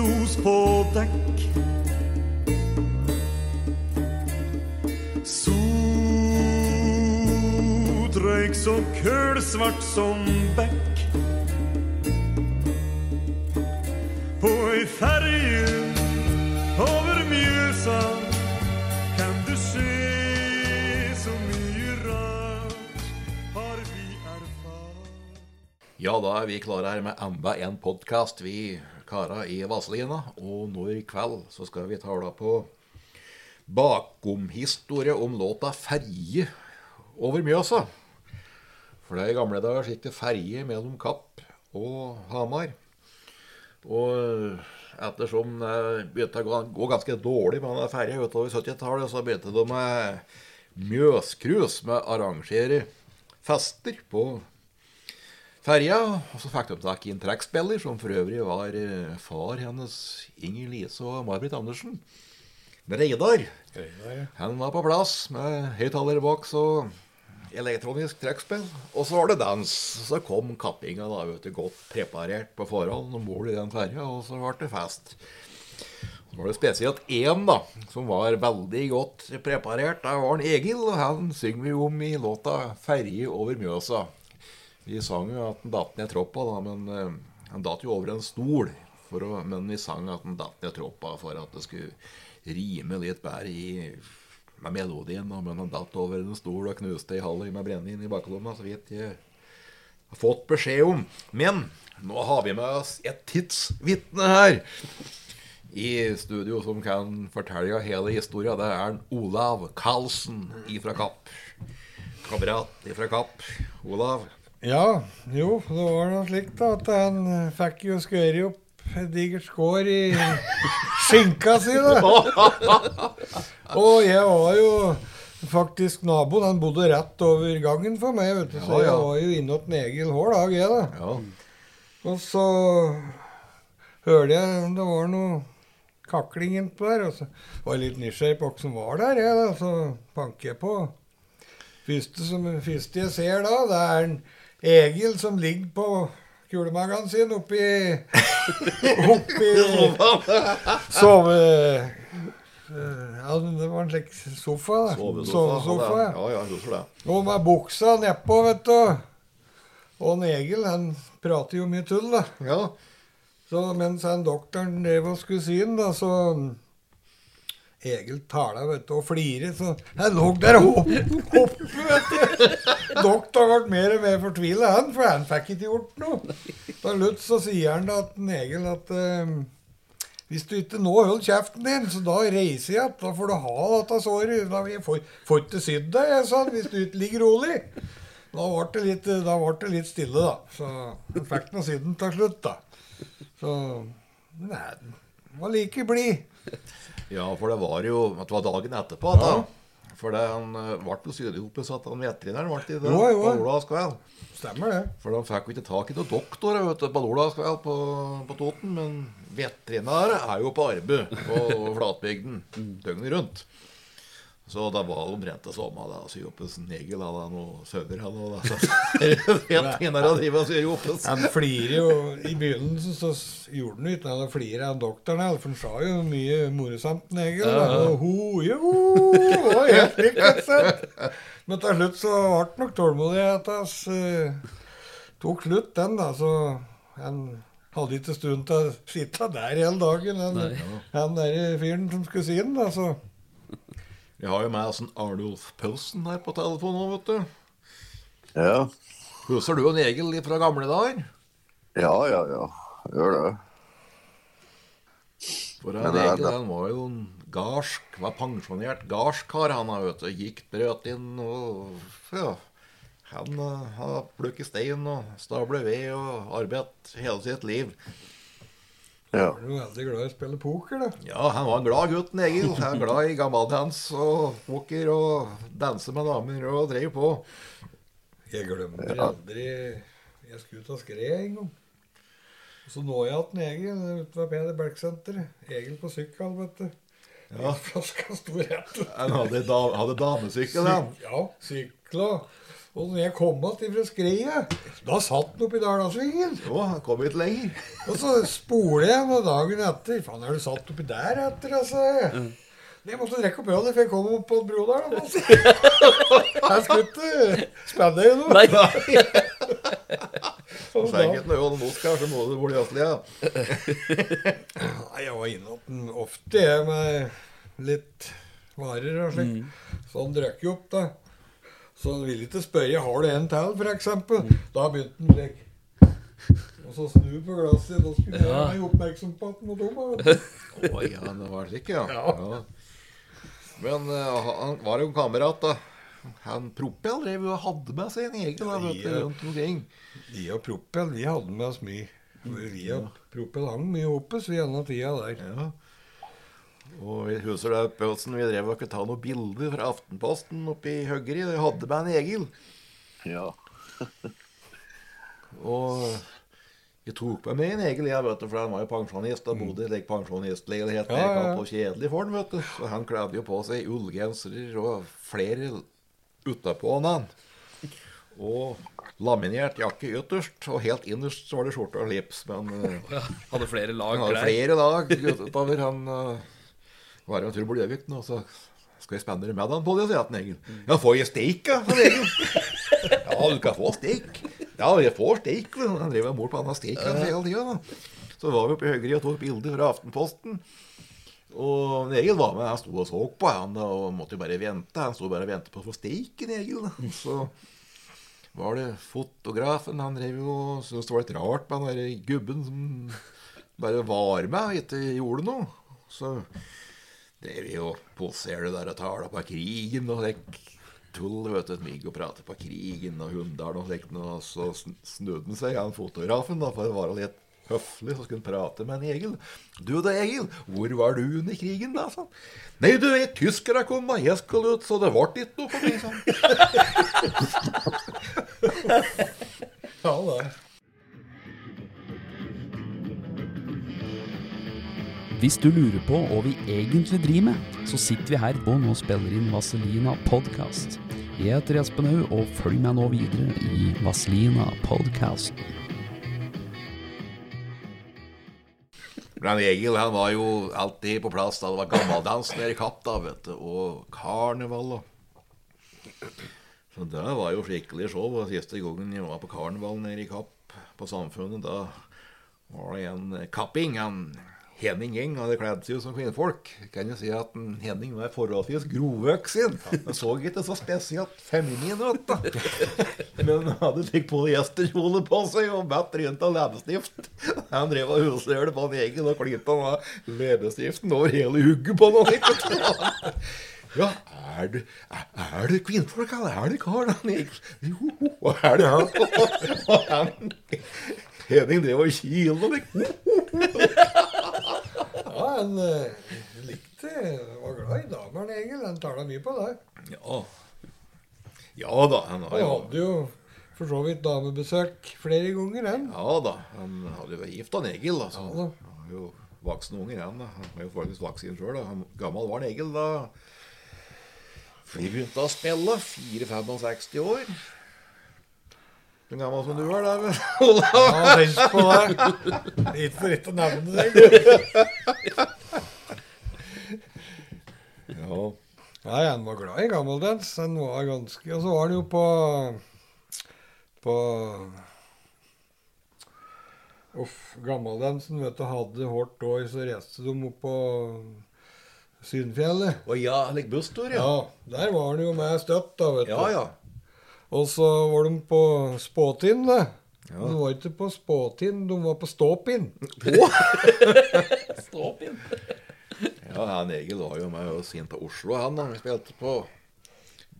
Eksos på dekk. Sotrøyk så kølsvart som bekk. På ei ferje over Mjøsa kan du se så mye rart har vi erfart. Ja, da er vi klare her med enda en podkast, vi kara i Vazelina. Og nå i kveld så skal vi tale på bakomhistorie om låta 'Ferje over Mjøsa'. For det i gamle dager gikk det ferje mellom Kapp og Hamar. Og ettersom det begynte å gå- ganske dårlig med den ferja utover 70-tallet, så begynte de med Mjøscruise med å arrangere fester på ferja. Og så fikk de tak i en trekkspiller, som for øvrig var eh, far hennes Inger Lise og May-Britt Andersen. Reidar. Han var på plass med høyttalerboks og elektronisk trekkspill. Og så var det dans. Så kom kappinga da, vet du, godt preparert på forhånd om bord i den ferja, og så ble det fest. Så var det spesielt én da, som var veldig godt preparert. Det var en Egil, og han synger vi om i låta 'Ferje over Mjøsa'. Vi sang jo at han datt ned troppa, da, men eh, han datt jo over en stol. Å, men vi sang at han datt ned troppa for at det skulle rime litt bedre i, med melodien. Men han datt over en stol og knuste ei halv med brennevin i baklomma, så vidt jeg har fått beskjed om. Men nå har vi med oss et tidsvitne her i studio som kan fortelle hele historia. Det er en Olav Karlsen ifra Kapp. Kamerat ifra Kapp. Olav. Ja, jo, det var noe slikt da, at han eh, fikk jo skåret opp et digert skår i skinka si, da. Og jeg var jo faktisk naboen. Han bodde rett over gangen for meg, vet du. Så jeg var jo inne hos Egil hver dag, jeg, da. Og så hørte jeg det var noe kakling innpå der. Og så var jeg litt nysgjerrig på hva som var der, jeg, da. Så banker jeg på. Første, som, første jeg ser da, det er en Egil som ligger på kulemagen sin oppi Oppi sove... eh, Ja, det var en slik sofa, da. Sovesofa, ja. Ja, ja, husker det. Og med buksa nedpå, vet du. Og en Egil, han prater jo mye tull, da. Ja. Så mens han doktoren drev og skulle sy den, da, så Egil tala vet du, og flirer, så han lå der og hopp, hopp, vet du. Doktor ble mer og mer fortvila, han, for han fikk ikke gjort noe. Til slutt så sier han da til Egil at eh, hvis du ikke nå holder kjeften din, så da reiser jeg igjen. Da får du ha dette såret. Da jeg får, får ikke sydd deg, jeg sa hvis du ikke ligger rolig. Da ble det litt, det litt stille, da. Så han fikk nå sydd til slutt, da. Så Nei, den var like blid. Ja, for det var jo det var dagen etterpå. Da. For det, han eh, ble jo sydd opp så at han veterinæren ble i det Jo, jo. på Olavskveld. Stemmer det. For de fikk jo ikke tak i noen doktor vet du, på Olavskveld på, på Toten. Men veterinære er jo på arbeid på flatbygden døgnet rundt. Så det var omtrent det samme da, så Joppes Negel hadde noe sønner han og da. Så helt inne og drive og sy opp en Han flirer jo I begynnelsen så gjorde han ikke noe. Da flirer han doktoren for han sa jo mye morsomt, Negel. Ja, ja. Og ho, jo, det helt likt. Men til slutt så ble nok tålmodigheten hans eh, tok slutt, den, da. Så han hadde ikke stund til å sitte der hele dagen, han, han der fyren som skulle si den, da. Så Vi har jo med oss en Arnulf Pausen her på telefonen nå, vet du. Ja, Husker du en Egil fra gamle dager? ja, ja. ja. Gjør det. For Men en det er han var jo en garsk, var pensjonert gardskar, han vet du. Gikk brøt inn og ja. Han uh, har plukket stein og stablet ved og arbeidet hele sitt liv. Ja. er du veldig glad i å spille poker, da. Ja, han var en glad gutten, Egil. Han var glad i gammaldans og poker og danse med damer og drev på. Jeg glemmer aldri Jeg skulle ut og skred en gang. Så nå jeg igjen Egil ute ved Peder Belk-senteret. Egil på sykkel, vet du. Ja. Flaska sto rett. Han hadde, da, hadde damesykkel, han. Ja, sykla. Og når jeg kom igjen fra skredet, da satt han oppi Dalasvingen. Jo, han kom ikke lenger. Og så spoler jeg noen dagen etter. Faen, er du satt oppi der etter, altså? Jeg måtte drikke opp ølet, for jeg kom opp på Brodalen. Altså. Jeg skulle ikke spenne i noe. Nei. Og Så enkelt når Jon Moskva, så må du bli i ja. Nei, jeg var innom den ofte, jeg, med litt varer og slik. Så han drakk jo opp, da. Så han ville ikke spørre har du en til, for eksempel. Da begynte han slik. Og så snu på glasset. Da skulle jeg Ja. være oppmerksom på at han var dum. Å. Ja, det var slik, ja. Ja. Men uh, han var jo en kamerat, da. Han Propel drev og hadde med seg en egen da, vet du, rundt omkring. Vi og Propel vi hadde med oss mye. Vi og Propel hang mye oppe, så vi denne tida der. Ja. Og vi husker det, Pølsen, vi drev og kunne ta noen bilder fra Aftenposten oppe i Høgri. Vi hadde med en Egil. Ja. Og jeg tok med meg en Egil, jeg, vet du, for han var jo pensjonist og bodde i like pensjonistleilighet. Ja, ja, ja. kjedelig for han, vet du. Så han kledde jo på seg ullgensere og flere utapå han. Og laminert jakke ytterst, og helt innerst så var det skjorte og slips. Men Ja, hadde flere lag han hadde klær. flere lag utover. Han uh, var en tur på Gjøvik nå, så skal jeg spenne med han på det, sier han Egil. Ja, får jeg steik, da? sa. Ja, du kan få steik. Ja, jeg får steik. Han drev og mor på annen steik hele tida. Så var vi oppe i Høgri og tok bilder fra Aftenposten. Og Egil var med, han sto og så på, han da, og måtte jo bare vente. Han sto bare og ventet på å få steiken, Egil. da. Så var det fotografen. Han drev jo og syntes det var litt rart med han derre gubben som bare var med og ikke gjorde noe. Så drev og poserte der og tala på krigen og slik. Tull, vet du. Migg og prate på krigen og Hunndalen og slikt. Og så snudde han seg, han fotografen, da, for å være litt høflig, så skulle han prate med en Egil. Du da, Egil, hvor var du under krigen da? sa han. Nei, du vet, tyskerne kom da jeg skulle ut, så det ble ikke noe for meg, sa han. Ja, da. Hvis du lurer på hva vi egentlig driver med, så sitter vi her og nå spiller inn Vaselina podcast. Jeg heter Espen Haug, og følg meg nå videre i Vaselina podcast. Men Egil han var jo alltid på plass da det var gammaldans nede i Kapp, da, vet du, og karneval og Så det var jo skikkelig show. Og siste gangen jeg var på karneval nede i Kapp, på Samfunnet, da var det en kapping. Han Henning Eng hadde kledd seg ut som kvinnfolk. Kan jo si at en Henning var forholdsvis grovvoksen. Han så ikke så spesielt feminin ut, da. Men han hadde slik polyesterkjole på seg og bedt rundt av leppestift. Han drev og husrørte på en egen og av leppestiften over hele hugget på noe. Ja, er det, er det kvinnfolk, eller er det kar? Jo, er det han? Han, Henning drev og kilte Ja, han likte likte Var glad i damene, Egil. Han tala mye på det. Ja. Ja da, han har jo hadde jo for så vidt damebesøk flere ganger, han. Ja da, han hadde jo vært gift en Egil. Altså. Ja da. Han var jo voksen unger, han. da. Han var jo faktisk voksen sjøl. Gammel var han Egil da. Vi begynte å spille 4-65 år. Så gammel som du er, da. Olav. Ja, tenk på det. Ikke for ikke å nevne det. Ja. Nei, han var glad i gammeldans. Han var ganske Og så var han jo på På Uff, gammeldansen, vet du, hadde hardt år, så reiste de opp på Synfjellet. Å ja, like busstur, ja. Ja, der var han jo med støtt, da, vet du. Ja, ja. Og så var de på Spåtind, da. Ja. De var ikke på Spåtind, de var på Ståpinn. Stopp inn. Ja, han Egil var jo med oss inn på Oslo, han da. Vi spilte på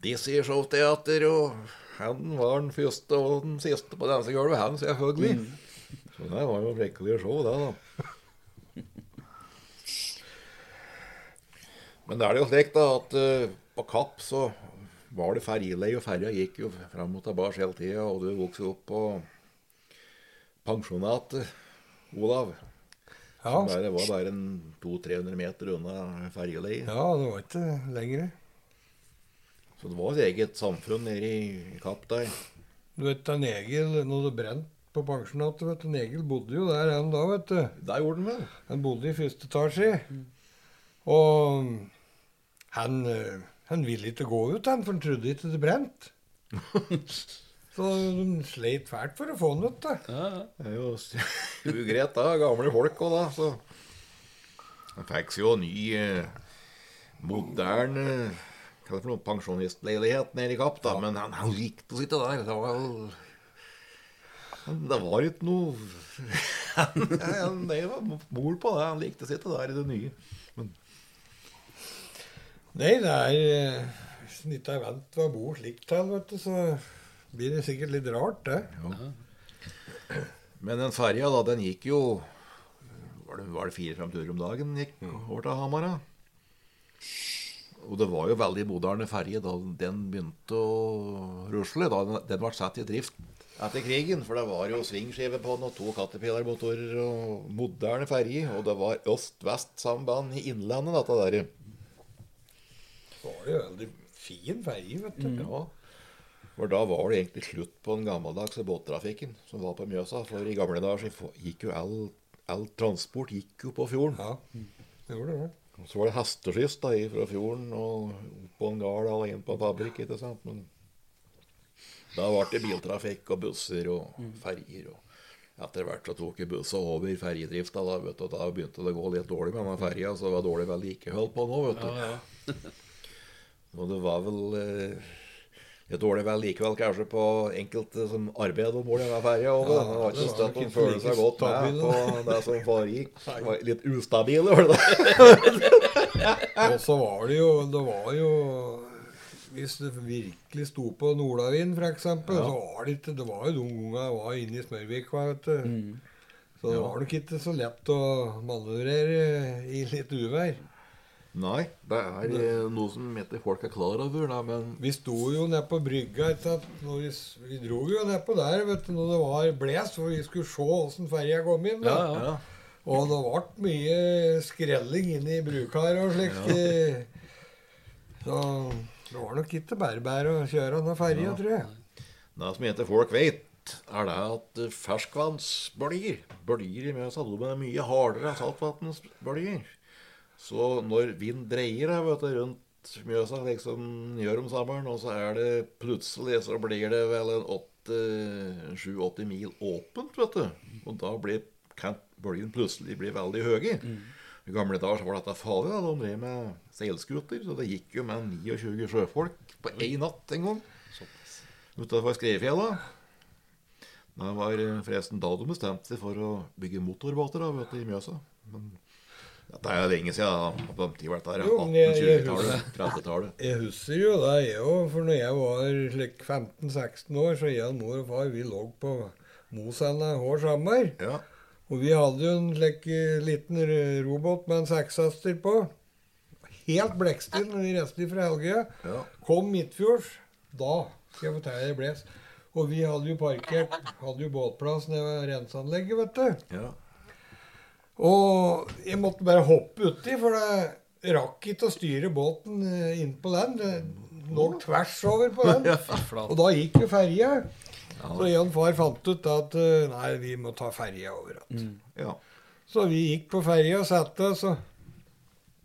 Dizzie Showteater, og han var den første og den siste på dansegulvet, han, selvfølgelig. Så det var jo skikkelig show, det, da. Men det er det jo slik, da, at uh, på Kapp så var det ferjeleie, og ferja gikk jo fram og tilbake hele tida, og du vokste opp på pensjonatet, Olav. Ja, Som bare, var bare en 200-300 meter unna ferjeleie. ja, det var ikke lenger. Så det var et eget samfunn nede i Kapp der. Du vet, en Egil, når det brant på pensjonatet, vet du, en Egil bodde jo der han da, vet du. Der gjorde den vel. Han bodde i første etasje. Og han, eh, han ville ikke gå ut, han, for han trodde ikke det brent. Så de sleit fælt for å få han ut, da. Ja, ja. Det er jo ugreit, da. Gamle folk òg, da. Så han fikk seg jo ny, eh, moderne hva er det for noe, pensjonistleilighet nede i Kapp, da. Men han, han likte å sitte der. Det var Det var ikke noe han, han, var mor på det. Han likte å sitte der i det nye. Men Nei, det er eh, Hvis en ikke er vant til å bo slik til, vet du, så blir det sikkert litt rart, det. Ja. Men den ferja, da, den gikk jo Var det, var det fire-fem turer om dagen den gikk over til Hamar? Og det var jo veldig moderne ferje da den begynte å rusle. Da den, den ble satt i drift etter krigen. For det var jo svingskive på den, og to Caterpillar-motorer og moderne ferje. Og det var øst-vest-samband i Innlandet, dette der. Var det jo veldig fin vei, vet du. Ja. For da var det egentlig slutt på den gammeldagse båttrafikken som var på Mjøsa. For i gamle dager så gikk jo all, all transport gikk jo på fjorden. Ja, det gjorde det. Så var det hesteskyss da fra fjorden og på en gard og inn på en fabrikk. ikke sant? Men da ble det biltrafikk og busser og ferjer. og Etter hvert så tok bussa over ferjedrifta. Da vet du, da begynte det å gå litt dårlig med den ferja. Så det var dårlig vedlikehold på nå. vet du. Ja, ja. Og det var vel eh, litt dårlig likevel kanskje på enkelte som arbeidet om bord i denne ferja. Og Ja, det var ikke sånn støtt nok de følte seg godt med på det som foregikk. Var litt ustabile, var det det? Og så var det jo Det var jo Hvis det virkelig sto på Nordavind, f.eks., eksempel så var det ikke Det var jo de gangene jeg var inne i Smørvik, vet du. Så det var nok ikke så lett å manøvrere i litt uvær. Nei, det er eh, noe som heter folk er klar over, da, men Vi sto jo nede på brygga vi, vi dro jo nedpå der vet du, når det var blest, for vi skulle se åssen ferja kom inn. Ja, ja. ja. Og det ble mye skrelling inne i brukar og slikt. Ja. Så det var nok ikke bare bare å kjøre den ferja, tror jeg. Det som heter folk vet, er det at eh, ferskvannsbølger Bølger i Mjøsa de er mye hardere enn saltvannsbølger. Så når vind dreier vet du, rundt Mjøsa, liksom den gjør om sommeren, og så er det plutselig så blir det vel en 7-80 mil åpent, vet du. Og da blir, kan bølgen plutselig bli veldig høye. I gamle dager så var dette farlig. da, De drev med seilskuter, så det gikk jo med 29 sjøfolk på én natt en gang utafor Skreifjella. Det var eh, forresten da de bestemte seg for å bygge motorbåter da, vet du, i Mjøsa. Men dette er jo lenge siden. På den tida var dette her, Jo, men jeg- jeg 1820-tallet, 30-tallet. Jeg husker jo det, jeg òg. For når jeg var slik 15-16 år, så jeg mor og far vi lå på Mosanda hver sommer. Ja. Og vi hadde jo en slik eh, liten robot med en sekshester på. Helt blekkstinn når vi reiste fra Helgøya. Ja. Kom midtfjords. Da skal jeg fortelle deg det bles. Og vi hadde jo parkert Hadde jo båtplass nede ved renseanlegget, vet du. ja. Og jeg måtte bare hoppe uti, for det rakk ikke å styre båten eh, inn på den. Det, lå tvers over på den. Og da gikk jo ferja. Så jeg og far fant ut at eh, nei, vi må ta ferja over igjen. Ja. Så vi gikk på ferja og satte oss, og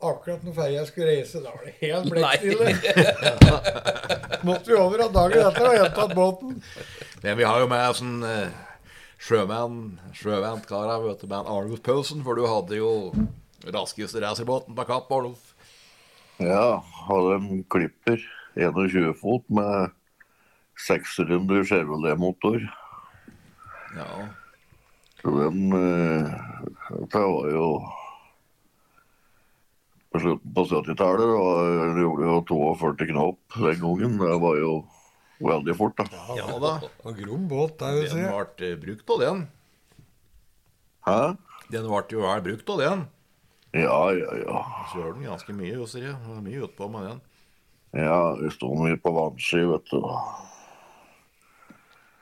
akkurat når ferja skulle reise, da var det helt blekkstille. Måtte vi over av dagen etter og hente båten. Men vi har jo med sånn eh, sjømann, sjøvernkarer, vet du, med en Arnulf Poulsen, for du hadde jo raskeste racerbåten på Kapp, Arnulf. Ja, hadde en klipper 21 fot med sekssylinder Chevrolet-motor. Ja. Så den eh, Det var jo på slutten på 70-tallet. og Den gjorde jo 42 knop den gangen. Det var jo veldig fort, da. ja da. Og grom båt, det vil Den ble eh, brukt av den. Hæ? Den ble jo vel brukt av den. Ja, ja, ja. Kjører den ganske mye, jo, sier jeg. Mye utpå med den. Ja, vi sto mye på vannski, vet du.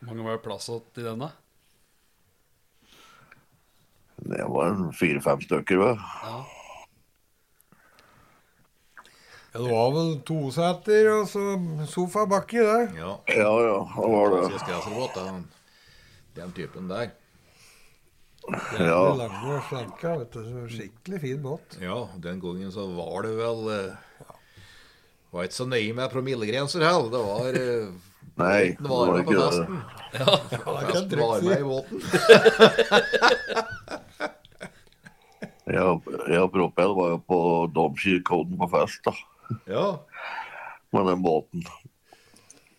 Hvor mange var det plass til i den, da? Det var en fire-fem stykker, vel. Ja, det var vel toseter og så sofa baki der. Ja. Ja, ja, det var det. Klassisk racerbåt, den, den typen der. Ja. Det lange og slanke, vet du. Skikkelig fin båt. Ja, den gangen så var det vel eh, Var ikke så nøye med promillegrenser heller. Det var eh, Nei, det var ikke det. Ja, det Festen var med i båten. Jeg, jeg og Propell var jo på Domkirkeodden på fest, da. Ja. Med den båten.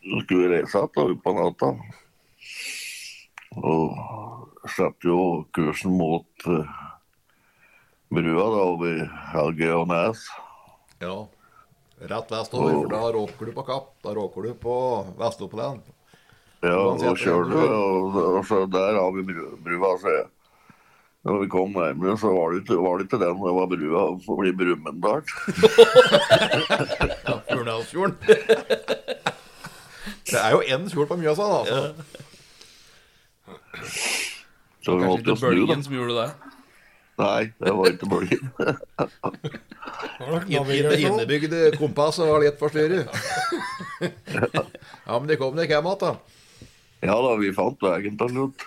Så skulle vi reise igjen utpå natta. Og satte jo kursen mot uh, brua da, over Helge og Nes. ja. Rett vestover, for da råker du på Kapp. Da råker du på Vest-Oppland. Ja, og kjører du, og, og så der har vi brua, sier jeg. Når vi kom nærmere, så var det ikke, var det ikke den, det var brua forbi Brumunddal. Ja, Furnalsfjorden. Det er jo én fjord på Mjøsa, da. Altså. Så vi måtte ikke jo snu, da. som gjorde det? Nei, det var ikke bølgen. Innebygd kompass var litt forstyrret. Ja, men de kom dere hjem igjen, da. Ja da, vi fant veien til slutt.